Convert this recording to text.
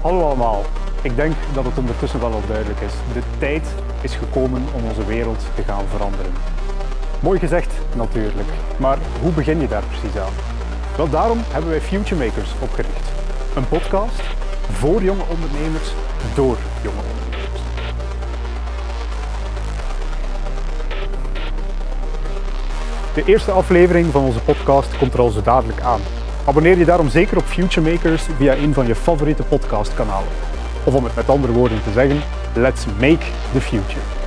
Hallo allemaal. Ik denk dat het ondertussen wel al duidelijk is. De tijd is gekomen om onze wereld te gaan veranderen. Mooi gezegd natuurlijk, maar hoe begin je daar precies aan? Wel daarom hebben wij Future Makers opgericht. Een podcast voor jonge ondernemers door jonge ondernemers. De eerste aflevering van onze podcast komt er al zo dadelijk aan. Abonneer je daarom zeker op Future Makers via een van je favoriete podcastkanalen. Of om het met andere woorden te zeggen, let's make the future.